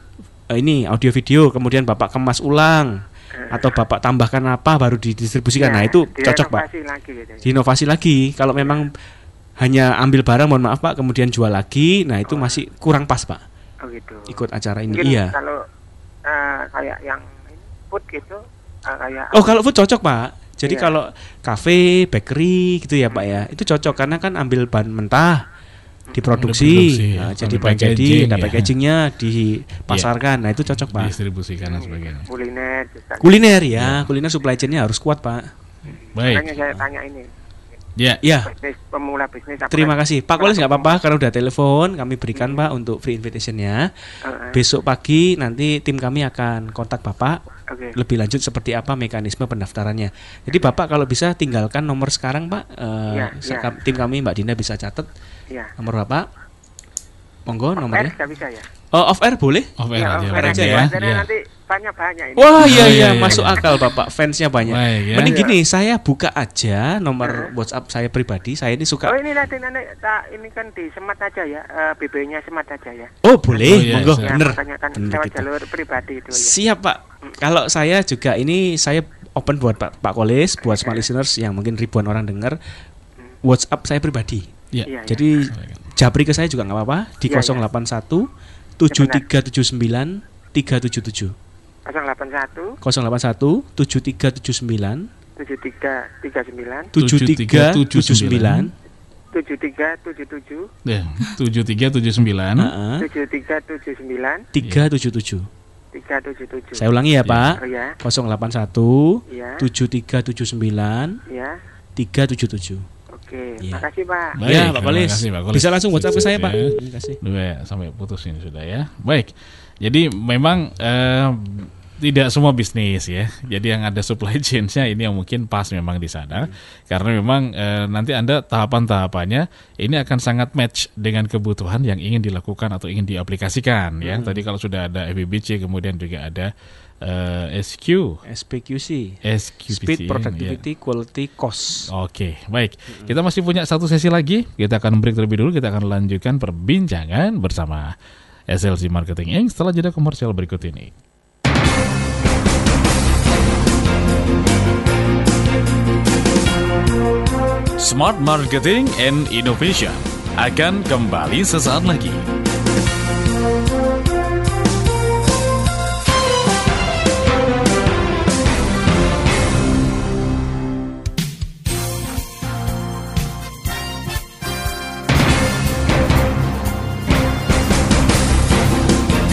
eh, ini audio video kemudian Bapak kemas ulang atau Bapak tambahkan apa baru didistribusikan. Iya, Nah, itu cocok, Pak. lagi gitu. Diinovasi lagi. Kalau memang hanya ambil barang mohon maaf Pak kemudian jual lagi, nah itu masih kurang pas, Pak. Oh gitu. Ikut acara ini. Mungkin Iya. kalau eh, kayak yang food gitu eh, kayak Oh, kalau food cocok, Pak. Jadi Iya. kalau cafe, bakery gitu ya, Pak ya. Itu cocok karena kan ambil bahan mentah diproduksi, Diproduksi, nah, ya. jadi bahan jadi, ada ya. packagingnya dipasarkan. Nah, itu cocok, Pak. distribusikan dan sebagainya. kuliner juga. Kuliner ya, kuliner supply chain-nya harus kuat, Pak. Baik. Makanya saya tanya ini Ya, Ya, bisnis pemula bisnis apa? terima kasih. Pak Koles nggak apa-apa karena udah telepon, kami berikan Pak untuk free invitation-nya. Eh, eh, Besok pagi nanti tim kami akan kontak Bapak Oke. lebih lanjut seperti apa mekanisme pendaftarannya. Jadi Bapak kalau bisa tinggalkan nomor sekarang Pak, Eh, Iya, sa- iya. tim kami Mbak Dina bisa catat Iya. nomor Bapak. Monggo Nomor nomornya. bisa ya? Oh, off air boleh? off air Iya, aja, off air aja aja ya. Ya. nanti banyak banyak ini. Wah iya Oh, iya, iya iya, masuk iya. akal Bapak, fansnya banyak. Baik ya. Mending Iya. gini, saya buka aja nomor WhatsApp saya pribadi. Saya ini Oh suka. ini nanti nanti tak ini kan di semat aja ya, eh, BB-nya semat aja ya. Oh boleh, Oh, iya, monggo, siap. Ya, bener. kan Bener lewat gitu. jalur pribadi itu ya. Siap Pak. Kalau saya juga ini saya open buat Pak Pak Kolis, buat smart listeners yang mungkin ribuan orang dengar. WhatsApp saya pribadi. Ya. Iya, iya. Jadi japri ke saya juga nggak apa-apa di Iya, iya. 081 7379 377. 081 081 7379 7339 7379 7377 Ya, 7379 Heeh, 7379 377. 377. Saya ulangi ya, Pak. Oh ya, 081 iya, 7379 iya. 377. Oke, Iya. makasih Pak. Baik, ya, Pak terima Kolis. kasih, Pak Kolis. Bisa langsung WhatsApp ke saya, Pak. Ya. Terima kasih. Dua ya, sampai putus ini sudah ya. Baik. Jadi memang eh, tidak semua bisnis ya. Jadi yang ada supply chain-nya ini yang mungkin pas memang di sana. Karena memang eh, nanti Anda tahapan-tahapannya ini akan sangat match dengan kebutuhan yang ingin dilakukan atau ingin diaplikasikan ya. Tadi kalau sudah ada FBBC kemudian juga ada eh, SQ SPQC. SQPC Speed, ya. Productivity, Quality, Cost. Oke, baik. Kita masih punya satu sesi lagi. Kita akan break terlebih dulu. Kita akan lanjutkan perbincangan bersama SLC Marketing Inc. setelah jeda komersial berikut ini. Smart Marketing and Innovation akan kembali sesaat lagi.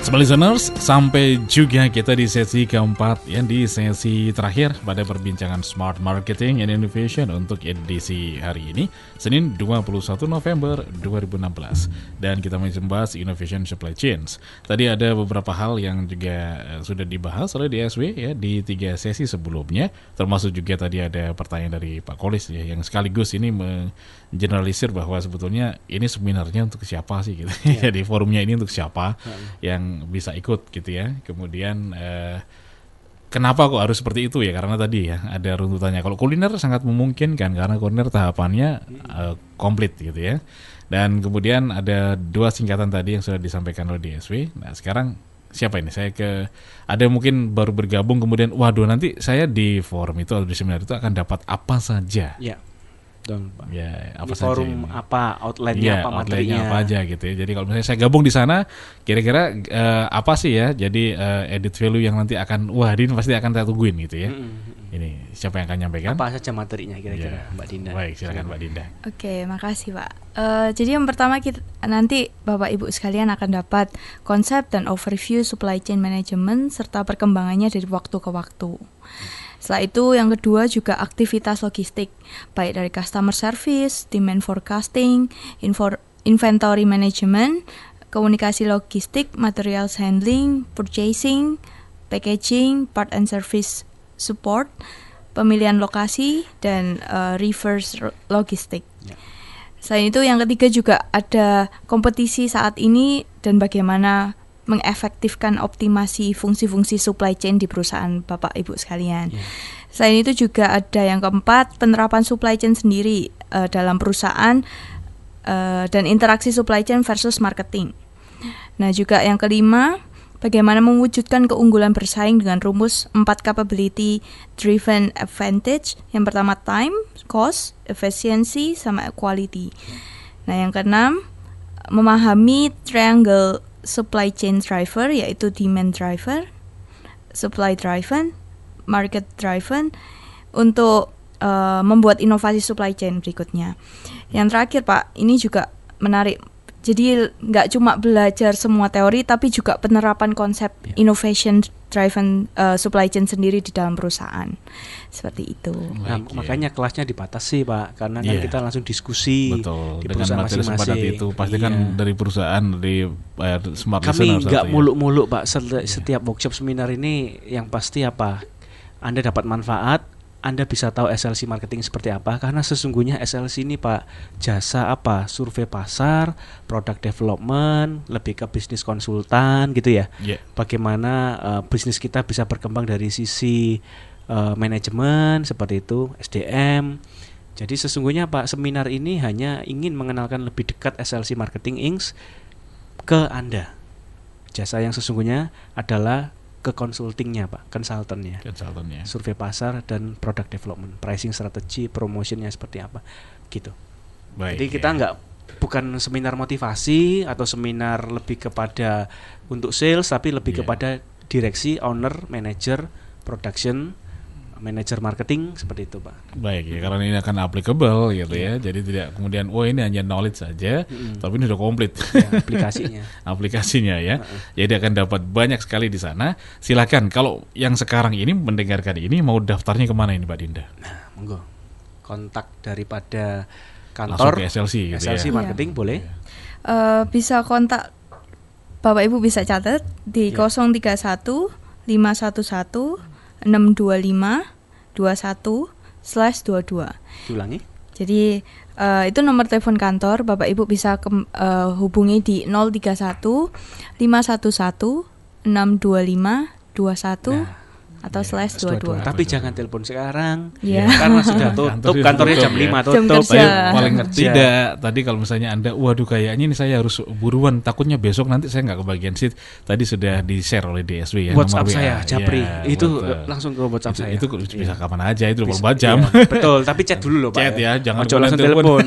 Smart listeners, sampai juga kita di sesi keempat ya di sesi terakhir pada perbincangan Smart Marketing and Innovation untuk edisi hari ini, Senin 21 November 2016. Dan kita masih membahas Innovation Supply Chains. Tadi ada beberapa hal yang juga eh, sudah dibahas oleh DSW ya di tiga sesi sebelumnya, termasuk juga tadi ada pertanyaan dari Pak Kolis ya yang sekaligus ini mengeneralisir bahwa sebetulnya ini seminarnya untuk siapa sih gitu. Jadi forumnya ini untuk siapa yang bisa ikut gitu ya. Kemudian eh, kenapa kok harus seperti itu ya? Karena tadi ya ada runtutannya. Kalau kuliner sangat memungkinkan karena kuliner tahapannya eh, komplit gitu ya. Dan kemudian ada dua singkatan tadi yang sudah disampaikan oleh DSW. Nah sekarang siapa ini? Saya ke ada mungkin baru bergabung kemudian waduh nanti saya di forum itu atau di seminar itu akan dapat apa saja. Ya. Dong, Pak. Ya, apa Di saja forum ini? apa, outline-nya Iya, apa, materinya. apa aja gitu ya. Jadi kalau misalnya saya gabung di sana, kira-kira eh, apa sih ya? Jadi eh, edit value yang nanti akan wah ini pasti akan saya tungguin gitu ya. Mm, mm, mm. Ini siapa yang akan nyampaikan? Apa saja materinya kira-kira, Ya. Mbak Dinda? Baik, silakan Mbak Dinda. Oke, makasih Pak. Eh, jadi yang pertama kita nanti Bapak Ibu sekalian akan dapat konsep dan overview supply chain management serta perkembangannya dari waktu ke waktu. Setelah itu yang kedua juga aktivitas logistik baik dari customer service, demand forecasting, infor- inventory management, komunikasi logistik, materials handling, purchasing, packaging, part and service support, pemilihan lokasi dan eh, reverse logistik. Ya. Selain itu yang ketiga juga ada kompetisi saat ini dan bagaimana mengefektifkan optimasi fungsi-fungsi supply chain di perusahaan Bapak Ibu sekalian. Ya. Selain itu juga ada yang keempat penerapan supply chain sendiri eh, dalam perusahaan eh, dan interaksi supply chain versus marketing. Nah, juga yang kelima, bagaimana mewujudkan keunggulan bersaing dengan rumus 4 capability driven advantage. Yang pertama time, cost, efficiency, sama quality. Nah, yang keenam, memahami triangle supply chain driver yaitu demand driver, supply driven, market driven untuk eh, membuat inovasi supply chain berikutnya. Yang terakhir Pak, ini juga menarik. Jadi nggak cuma belajar semua teori, tapi juga penerapan konsep Ya. innovation driven eh, supply chain sendiri di dalam perusahaan. Seperti itu. Nah, ya. makanya kelasnya dibatasi, Pak, karena kan Iya. kita langsung diskusi Betul, di dengan perusahaan masing-masing. itu pasti kan Iya. dari perusahaan dari eh, smart kami nggak ya. muluk-muluk pak Seti- setiap workshop seminar ini yang pasti apa anda dapat manfaat anda bisa tahu SLC marketing seperti apa? Karena sesungguhnya SLC ini pak jasa apa? Survei pasar product development lebih ke bisnis konsultan gitu ya. Iya. bagaimana eh, bisnis kita bisa berkembang dari sisi eh, manajemen seperti itu SDM jadi sesungguhnya Pak seminar ini hanya ingin mengenalkan lebih dekat SLC Marketing Inc. ke Anda. Jasa yang sesungguhnya adalah ke consultingnya Pak, konsultannya. Consultant ya. Survei pasar dan product development, pricing strategi, promotionnya seperti apa, gitu. Baik. Jadi kita ya. nggak bukan seminar motivasi atau seminar lebih kepada untuk sales, tapi lebih Iya. kepada direksi, owner, manager, production, manajer marketing seperti itu pak. Baik ya karena ini akan applicable gitu ya. Jadi tidak kemudian oh ini hanya knowledge saja, tapi ini sudah komplit Ya, aplikasinya. aplikasinya ya. Jadi akan dapat banyak sekali di sana. Silakan kalau yang sekarang ini mendengarkan ini mau daftarnya ke mana ini Mbak Dinda? Nah, monggo kontak daripada Langsung kantor ke SLC gitu SLC ya. marketing boleh. Eh, bisa kontak Bapak Ibu bisa catat di Ya. 031 511 625 21 slash 22. Diulangi. Jadi eh, itu nomor telepon kantor, Bapak Ibu bisa kem- eh, hubungi di 031 511 625 21 Nah, atau slash Dua-dua. 22. Tapi jangan telepon sekarang. Iya. Karena sudah Kantor tutup, sudah kantornya tutup jam ya. 5 Jam tutup. kerja. Kerja. paling Kerja. tidak tadi kalau misalnya anda, waduh kayaknya ini saya harus buruan, takutnya besok nanti saya nggak kebagian seat. Tadi sudah di share oleh DSW ya. WhatsApp nomor WA. saya, Japri. Ya, itu langsung ke WhatsApp itu, saya. itu bisa kapan aja itu Bisa- 24 jam. iya, betul, tapi chat dulu loh Pak. Chat ya, jangan Ojo langsung telepon.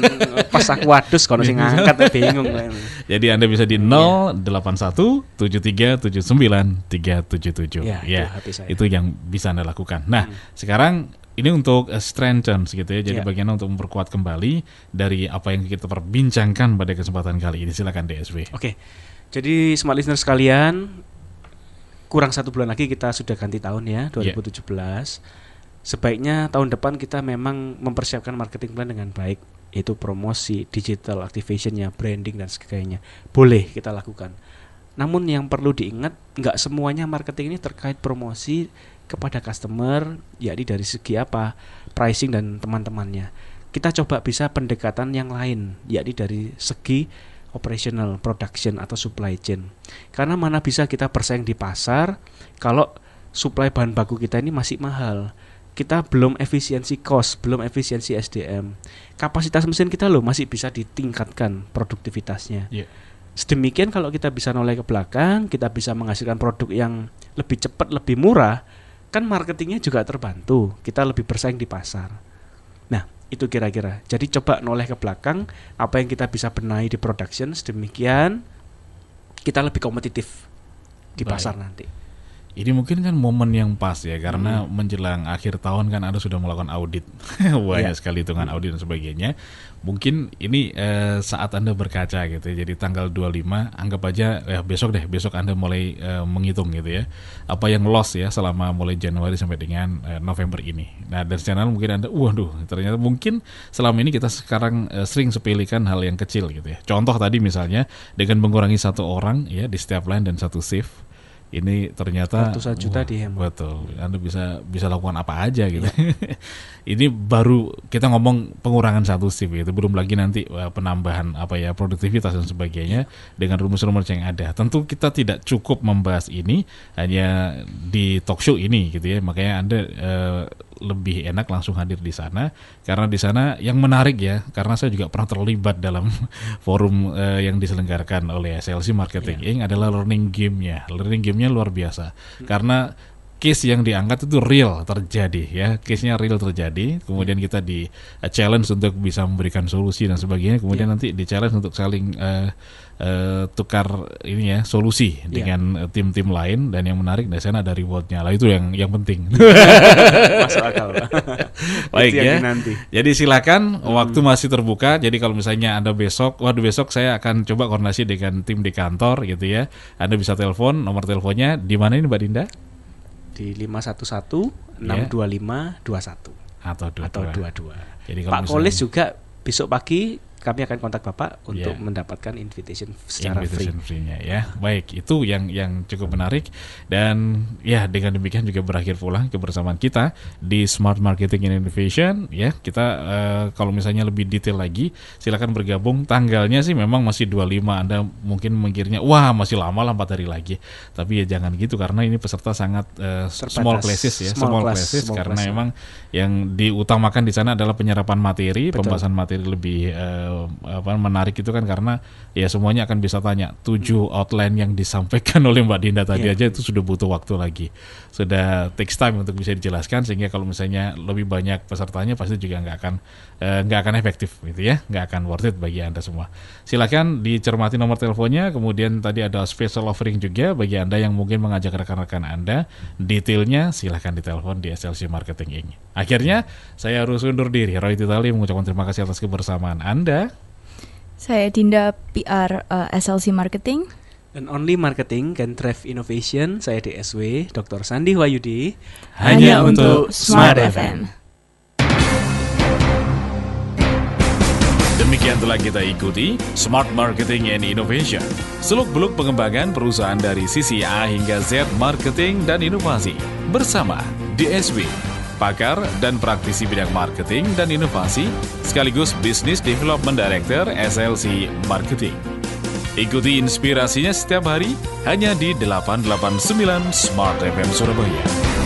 Pas aku wadus kalau sing ngangkat bingung. Jadi Anda bisa di Iya. 081 73 79 377. Ya, itu HP saya. Itu yang bisa Anda lakukan. Nah, sekarang ini untuk uh, strengthen gitu ya. Jadi Ya. bagian untuk memperkuat kembali dari apa yang kita perbincangkan pada kesempatan kali ini. Silakan DSW. Oke. Jadi smart listener sekalian, kurang satu bulan lagi kita sudah ganti tahun ya, 2017. Sebaiknya tahun depan kita memang mempersiapkan marketing plan dengan baik, yaitu promosi, digital activationnya, branding dan sebagainya. Boleh kita lakukan. Namun yang perlu diingat, nggak semuanya marketing ini terkait promosi kepada customer, yakni dari segi apa, pricing dan teman-temannya. Kita coba bisa pendekatan yang lain, yakni dari segi operational, production atau supply chain. Karena mana bisa kita bersaing di pasar kalau supply bahan baku kita ini masih mahal. Kita belum efisiensi cost, belum efisiensi SDM. Kapasitas mesin kita loh masih bisa ditingkatkan produktivitasnya. Iya. Sedemikian kalau kita bisa noleh ke belakang, kita bisa menghasilkan produk yang lebih cepat, lebih murah, kan marketingnya juga terbantu. Kita lebih bersaing di pasar. Nah, itu kira-kira. Jadi coba noleh ke belakang, apa yang kita bisa benahi di production, sedemikian kita lebih kompetitif di Baik. pasar nanti. Ini mungkin kan momen yang pas ya karena menjelang akhir tahun kan Anda sudah melakukan audit. Banyak Iya. sekali hitungan audit dan sebagainya. Mungkin ini eh, saat Anda berkaca gitu ya. Jadi tanggal 25 anggap aja ya besok deh, besok Anda mulai eh, menghitung gitu ya. Apa yang loss ya selama mulai Januari sampai dengan eh, November ini. Nah, dari sana mungkin Anda waduh, ternyata mungkin selama ini kita sekarang eh, sering sepelikan hal yang kecil gitu ya. Contoh tadi misalnya dengan mengurangi satu orang ya di setiap line dan satu shift ini ternyata Ratusan juta dihemat. betul. Anda bisa bisa lakukan apa aja gitu. Ini baru kita ngomong pengurangan satu shift gitu. Belum lagi nanti wah, penambahan apa ya produktivitas dan sebagainya dengan rumus-rumus yang ada. Tentu kita tidak cukup membahas ini hanya di talk show ini gitu ya. Makanya anda eh, lebih enak langsung hadir di sana. Karena di sana yang menarik ya karena saya juga pernah terlibat dalam forum eh, yang diselenggarakan oleh SLC Marketing Inc. adalah learning game-nya. Learning luar biasa. Karena case yang diangkat itu real terjadi ya. Case-nya real terjadi. Kemudian kita di eh, challenge untuk bisa memberikan solusi dan sebagainya. Kemudian nanti di challenge untuk saling eh, eh, tukar ini ya solusi Iya. dengan eh, tim-tim lain dan yang menarik di sana ada rewardnya lah itu yang yang penting Masuk akal. Baik ya. dinanti. Jadi silakan waktu masih terbuka. Jadi kalau misalnya Anda besok, waduh besok saya akan coba koordinasi dengan tim di kantor gitu ya. Anda bisa telepon nomor teleponnya di mana ini Mbak Dinda? Di 511 625 21 Atau dua atau 22. Jadi kalau Pak misalnya- Kolis juga besok pagi kami akan kontak Bapak untuk Iya. mendapatkan invitation secara free. invitation free-nya ya. Baik, itu yang yang cukup menarik dan ya dengan demikian juga berakhir pula kebersamaan kita di Smart Marketing and Innovation ya. Kita eh, kalau misalnya lebih detail lagi silakan bergabung. Tanggalnya sih memang masih 25. Anda mungkin mengkiranya wah masih lama lah 4 hari lagi. Tapi ya jangan gitu karena ini peserta sangat eh, small classes ya, Small small, class, classes small karena class, ya. memang yang diutamakan di sana adalah penyerapan materi, Betul. pembahasan materi lebih eh, uh, apa menarik itu kan karena ya semuanya akan bisa tanya tujuh outline yang disampaikan oleh Mbak Dinda tadi Yeah. aja itu sudah butuh waktu lagi. Sudah takes time untuk bisa dijelaskan sehingga kalau misalnya lebih banyak pesertanya pasti juga nggak akan eh, nggak akan efektif gitu ya. Nggak akan worth it bagi anda semua. Silakan dicermati nomor teleponnya kemudian tadi ada special offering juga bagi anda yang mungkin mengajak rekan-rekan anda. Detailnya silahkan ditelepon di SLC Marketing ini akhirnya saya harus undur diri. Roy Titali mengucapkan terima kasih atas kebersamaan anda Saya Dinda PR eh, SLC Marketing. Dan Only Marketing can Drive Innovation, saya DSW, Dr. Sandi Wahyudi. hanya, untuk Smart FM. Demikian telah kita ikuti Smart Marketing and Innovation. Seluk-beluk pengembangan perusahaan dari sisi A hingga Z marketing dan inovasi bersama DSW, pakar dan praktisi bidang marketing dan inovasi sekaligus Business Development Director SLC Marketing. Ikuti inspirasinya setiap hari hanya di 889 Smart FM Surabaya.